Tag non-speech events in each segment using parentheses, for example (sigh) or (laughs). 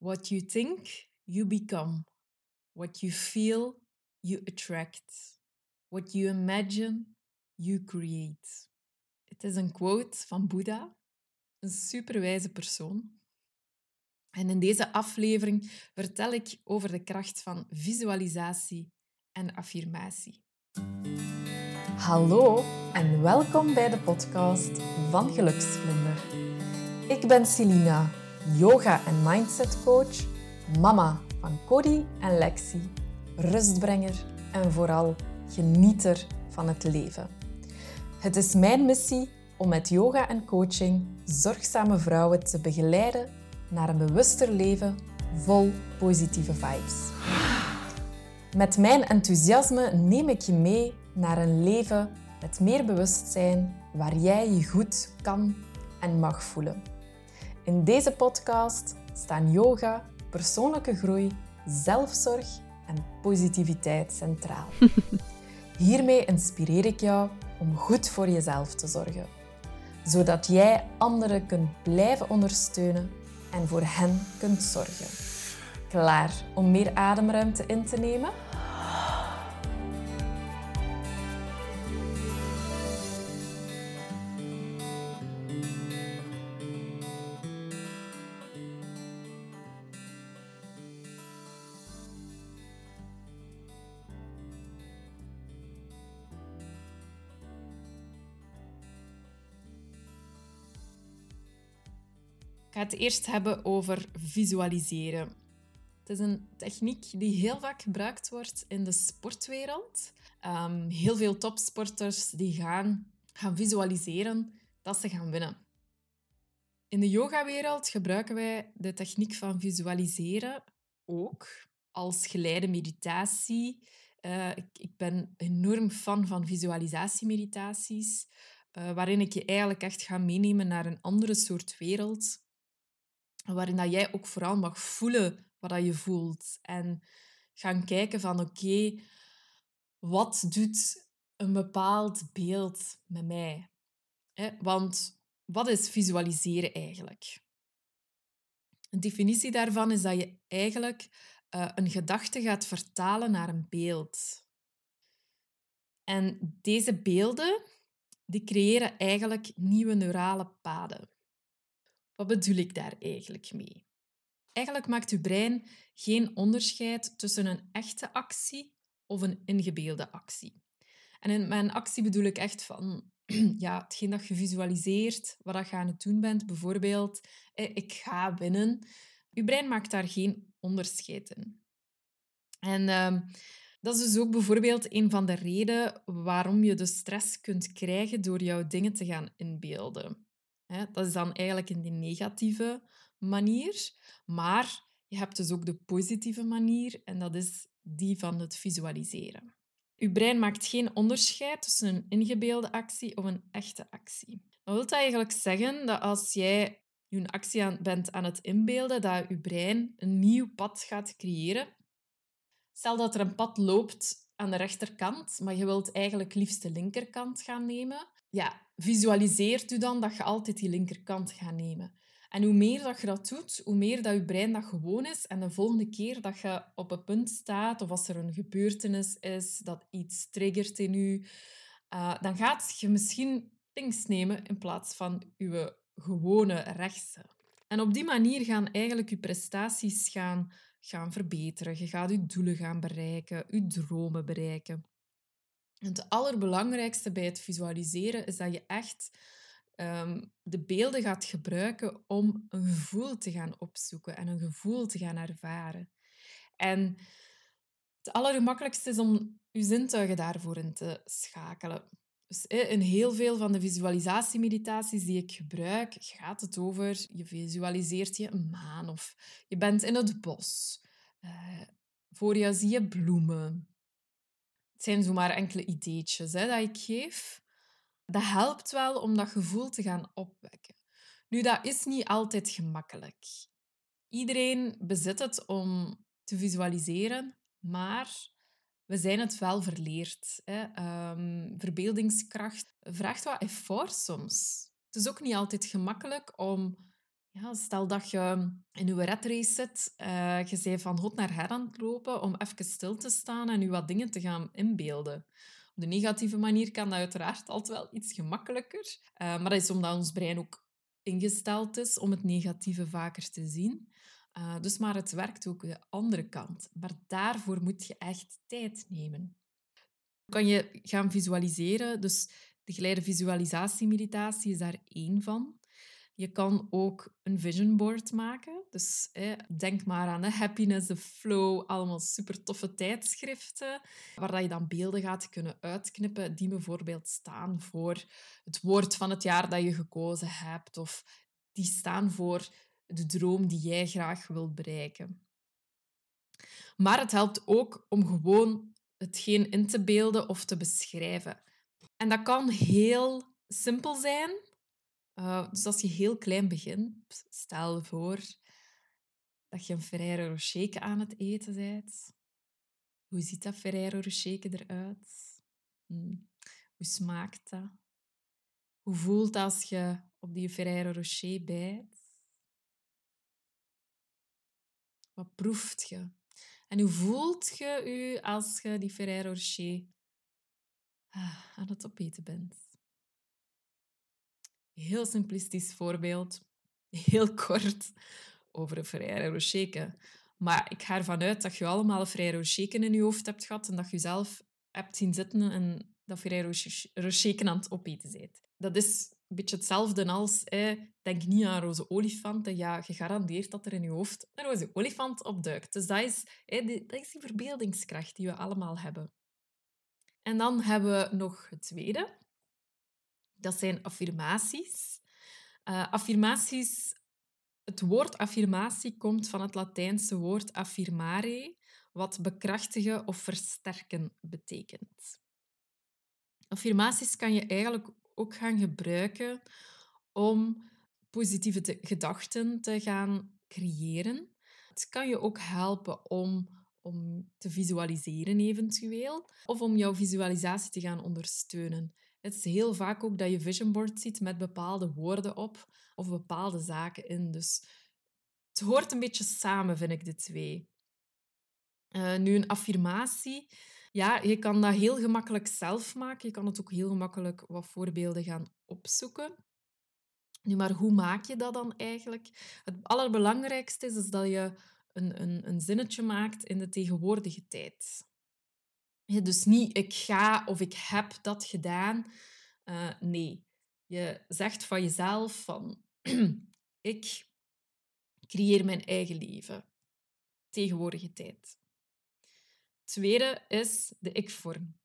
What you think, you become. What you feel, you attract. What you imagine, you create. Het is een quote van Boeddha, een superwijze persoon. En in deze aflevering vertel ik over de kracht van visualisatie en affirmatie. Hallo en welkom bij de podcast van Geluksvlinder. Ik ben Celina, yoga- en mindset coach, mama van Cody en Lexi, rustbrenger en vooral genieter van het leven. Het is mijn missie om met yoga en coaching zorgzame vrouwen te begeleiden naar een bewuster leven vol positieve vibes. Met mijn enthousiasme neem ik je mee naar een leven met meer bewustzijn waar jij je goed kan en mag voelen. In deze podcast staan yoga, persoonlijke groei, zelfzorg en positiviteit centraal. (laughs) Hiermee inspireer ik jou om goed voor jezelf te zorgen, zodat jij anderen kunt blijven ondersteunen en voor hen kunt zorgen. Klaar om meer ademruimte in te nemen? Ga het eerst hebben over visualiseren. Het is een techniek die heel vaak gebruikt wordt in de sportwereld. Ehm, heel veel topsporters die gaan, gaan visualiseren dat ze gaan winnen. In de yogawereld gebruiken wij de techniek van visualiseren ook als geleide meditatie. Uh, ik, ik, ben enorm fan van visualisatiemeditaties, uh, waarin ik je eigenlijk echt ga meenemen naar een andere soort wereld, waarin dat jij ook vooral mag voelen wat dat je voelt. En gaan kijken van oké, wat doet een bepaald beeld met mij? Want wat is visualiseren eigenlijk? Een definitie daarvan is dat je eigenlijk uh, een gedachte gaat vertalen naar een beeld. En deze beelden die creëren eigenlijk nieuwe neurale paden. Wat bedoel ik daar eigenlijk mee? Eigenlijk maakt uw brein geen onderscheid tussen een echte actie of een ingebeelde actie. En in mijn actie bedoel ik echt van (clears throat) ja, hetgeen dat je visualiseert, wat je aan het doen bent. Bijvoorbeeld, ik ga winnen. Uw brein maakt daar geen onderscheid in. En uh, dat is dus ook bijvoorbeeld een van de redenen waarom je de stress kunt krijgen door jouw dingen te gaan inbeelden. Dat is dan eigenlijk in die negatieve manier. Maar je hebt dus ook de positieve manier en dat is die van het visualiseren. Je brein maakt geen onderscheid tussen een ingebeelde actie of een echte actie. Dat wil eigenlijk zeggen dat als jij je actie bent aan het inbeelden, dat je brein een nieuw pad gaat creëren. Stel dat er een pad loopt aan de rechterkant, maar je wilt eigenlijk liefst de linkerkant gaan nemen. Ja, visualiseert u dan dat je altijd die linkerkant gaat nemen. En hoe meer dat je dat doet, hoe meer dat je brein dat gewoon is. En de volgende keer dat je op een punt staat, of als er een gebeurtenis is dat iets triggert in je, uh, dan gaat je misschien links nemen in plaats van je gewone rechtse. En op die manier gaan eigenlijk je prestaties gaan, gaan verbeteren. Je gaat je doelen gaan bereiken, je dromen bereiken. Het allerbelangrijkste bij het visualiseren is dat je echt Ehm, de beelden gaat gebruiken om een gevoel te gaan opzoeken en een gevoel te gaan ervaren. En het allergemakkelijkste is om je zintuigen daarvoor in te schakelen. Dus in heel veel van de visualisatiemeditaties die ik gebruik, gaat het over je visualiseert je een maan of je bent in het bos. Uh, voor jou zie je bloemen. Het zijn zomaar enkele ideetjes hè, dat ik geef dat helpt wel om dat gevoel te gaan opwekken. Nu, dat is niet altijd gemakkelijk. Iedereen bezit het om te visualiseren, maar we zijn het wel verleerd. Hè. Um, verbeeldingskracht vraagt wat effort soms. Het is ook niet altijd gemakkelijk om Ja, stel dat je in je red race zit, je bent van hot naar her aan het lopen om even stil te staan en je wat dingen te gaan inbeelden. Op de negatieve manier kan dat uiteraard altijd wel iets gemakkelijker. Uh, maar dat is omdat ons brein ook ingesteld is om het negatieve vaker te zien. Uh, dus maar het werkt ook de andere kant. Maar daarvoor moet je echt tijd nemen. Kan je gaan visualiseren, dus de geleide visualisatiemeditatie is daar één van. Je kan ook een vision board maken. Dus denk maar aan de Happiness, the Flow, allemaal super toffe tijdschriften, waar dat je dan beelden gaat kunnen uitknippen die bijvoorbeeld staan voor het woord van het jaar dat je gekozen hebt, of die staan voor de droom die jij graag wilt bereiken. Maar het helpt ook om gewoon hetgeen in te beelden of te beschrijven. En dat kan heel simpel zijn, uh, dus als je heel klein begint, stel voor dat je een Ferrero Rocher aan het eten bent. Hoe ziet dat Ferrero Rocher eruit? Hmm. Hoe smaakt dat? Hoe voelt dat als je op die Ferrero Rocher bijt? Wat proeft je? En hoe voelt je je als je die Ferrero Rocher ah, aan het opeten bent? Heel simplistisch voorbeeld, heel (laughs) kort, over een Ferrero Rocher. Maar ik ga ervan uit dat je allemaal een Rocher in je hoofd hebt gehad en dat je zelf hebt zien zitten en dat Ferrero Rocher aan het opeten bent. Dat is een beetje hetzelfde als, denk niet aan roze olifanten. Ja, gegarandeerd dat er in je hoofd een roze olifant opduikt. Dus dat is, dat is die verbeeldingskracht die we allemaal hebben. En dan hebben we nog het tweede. Dat zijn affirmaties. Uh, affirmaties, het woord affirmatie komt van het Latijnse woord affirmare, wat bekrachtigen of versterken betekent. Affirmaties kan je eigenlijk ook gaan gebruiken om positieve gedachten te gaan creëren. Het kan je ook helpen om, om te visualiseren eventueel, of om jouw visualisatie te gaan ondersteunen. Het is heel vaak ook dat je vision board ziet met bepaalde woorden op of bepaalde zaken in. Dus het hoort een beetje samen, vind ik, de twee. Uh, nu, een affirmatie. Ja, je kan dat heel gemakkelijk zelf maken. Je kan het ook heel gemakkelijk wat voorbeelden gaan opzoeken. Nu, maar hoe maak je dat dan eigenlijk? Het allerbelangrijkste is, is dat je een, een, een zinnetje maakt in de tegenwoordige tijd dus niet ik ga of ik heb dat gedaan. Uh, nee, je zegt van jezelf van (clears throat) ik creëer mijn eigen leven. Tegenwoordige tijd. Tweede is de ik-vorm.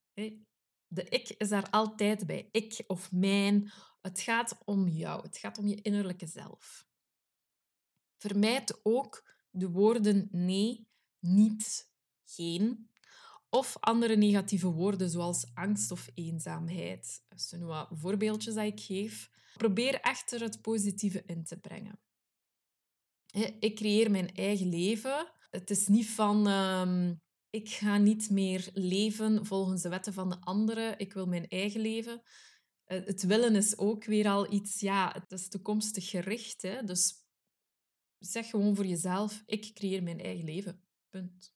De ik is daar altijd bij. Ik of mijn. Het gaat om jou. Het gaat om je innerlijke zelf. Vermijd ook de woorden nee, niet, geen of andere negatieve woorden, zoals angst of eenzaamheid. Dat zijn wat voorbeeldjes die ik geef. Probeer echter het positieve in te brengen. Ik creëer mijn eigen leven. Het is niet van... Um, ik ga niet meer leven volgens de wetten van de anderen. Ik wil mijn eigen leven. Eh, het willen is ook weer al iets... Ja, het is toekomstig gericht. Hè? Dus zeg gewoon voor jezelf, ik creëer mijn eigen leven. Punt.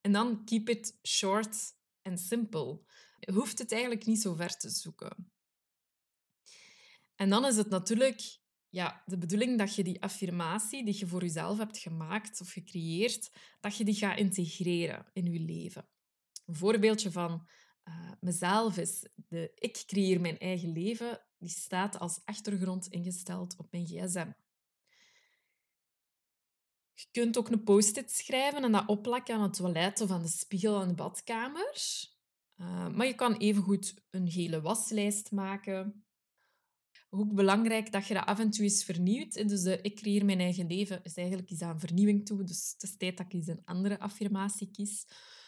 En dan keep it short and simple. Je hoeft het eigenlijk niet zo ver te zoeken. En dan is het natuurlijk ja, de bedoeling dat je die affirmatie die je voor jezelf hebt gemaakt of gecreëerd, dat je die gaat integreren in je leven. Een voorbeeldje van uh, mezelf is de ik creëer mijn eigen leven, die staat als achtergrond ingesteld op mijn gsm. Je kunt ook een post-it schrijven en dat opplakken aan het toilet of aan de spiegel in de badkamer. Uh, maar je kan evengoed een gele waslijst maken. Ook belangrijk dat je dat af en toe eens vernieuwt. Dus de ik creëer mijn eigen leven is eigenlijk iets aan vernieuwing toe. Dus het is tijd dat ik eens een andere affirmatie kies.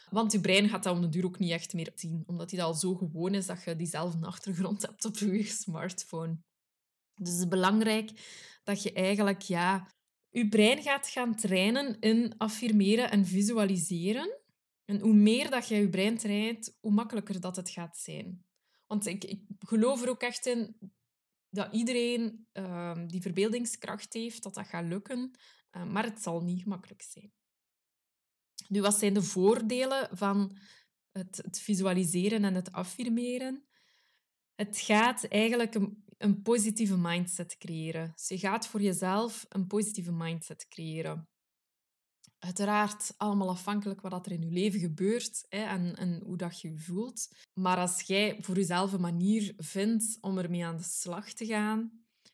Want je brein gaat dat om de duur ook niet echt meer zien. Omdat hij al zo gewoon is dat je diezelfde achtergrond hebt op je (laughs) smartphone. Dus het is belangrijk dat je eigenlijk ja, je brein gaat gaan trainen in affirmeren en visualiseren. En hoe meer dat je je brein traint, hoe makkelijker dat het gaat zijn. Want ik, geloof er ook echt in, dat iedereen ehm, die verbeeldingskracht heeft, dat dat gaat lukken. Uh, maar het zal niet gemakkelijk zijn. Nu, wat zijn de voordelen van het, het visualiseren en het affirmeren? Het gaat eigenlijk een, positieve mindset creëren. Dus je gaat voor jezelf een positieve mindset creëren. Uiteraard allemaal afhankelijk wat er in je leven gebeurt hè, en, en hoe dat je je voelt. Maar als jij voor jezelf een manier vindt om ermee aan de slag te gaan,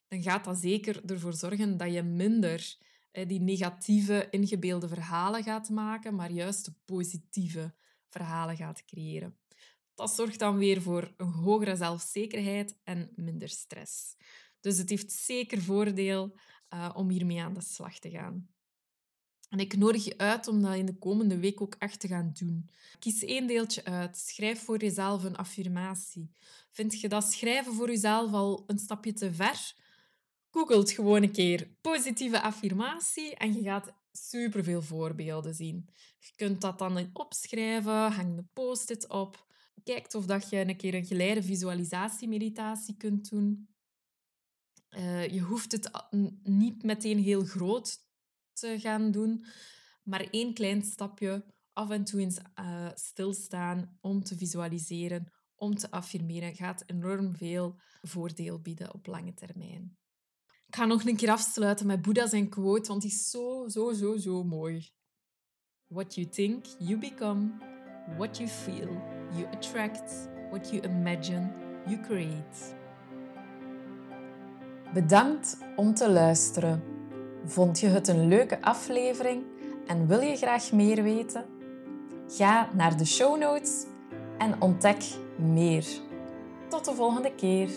dan gaat dat zeker ervoor zorgen dat je minder die negatieve, ingebeelde verhalen gaat maken, maar juist positieve verhalen gaat creëren. Dat zorgt dan weer voor een hogere zelfzekerheid en minder stress. Dus het heeft zeker voordeel uh, om hiermee aan de slag te gaan. En ik nodig je uit om dat in de komende week ook echt te gaan doen. Kies één deeltje uit. Schrijf voor jezelf een affirmatie. Vind je dat schrijven voor jezelf al een stapje te ver? Google het gewoon een keer positieve affirmatie en je gaat superveel voorbeelden zien. Je kunt dat dan opschrijven, hang de post-it op. Kijk of dat je een keer een geleide visualisatiemeditatie kunt doen. Uh, je hoeft het niet meteen heel groot te gaan doen. Maar één klein stapje, af en toe eens uh, stilstaan om te visualiseren, om te affirmeren, gaat enorm veel voordeel bieden op lange termijn. Ik ga nog een keer afsluiten met Boeddha zijn quote, want die is zo, zo, zo, zo mooi. What you think, you become. What you feel, you attract. What you imagine, you create. Bedankt om te luisteren. Vond je het een leuke aflevering en wil je graag meer weten? Ga naar de show notes en ontdek meer. Tot de volgende keer.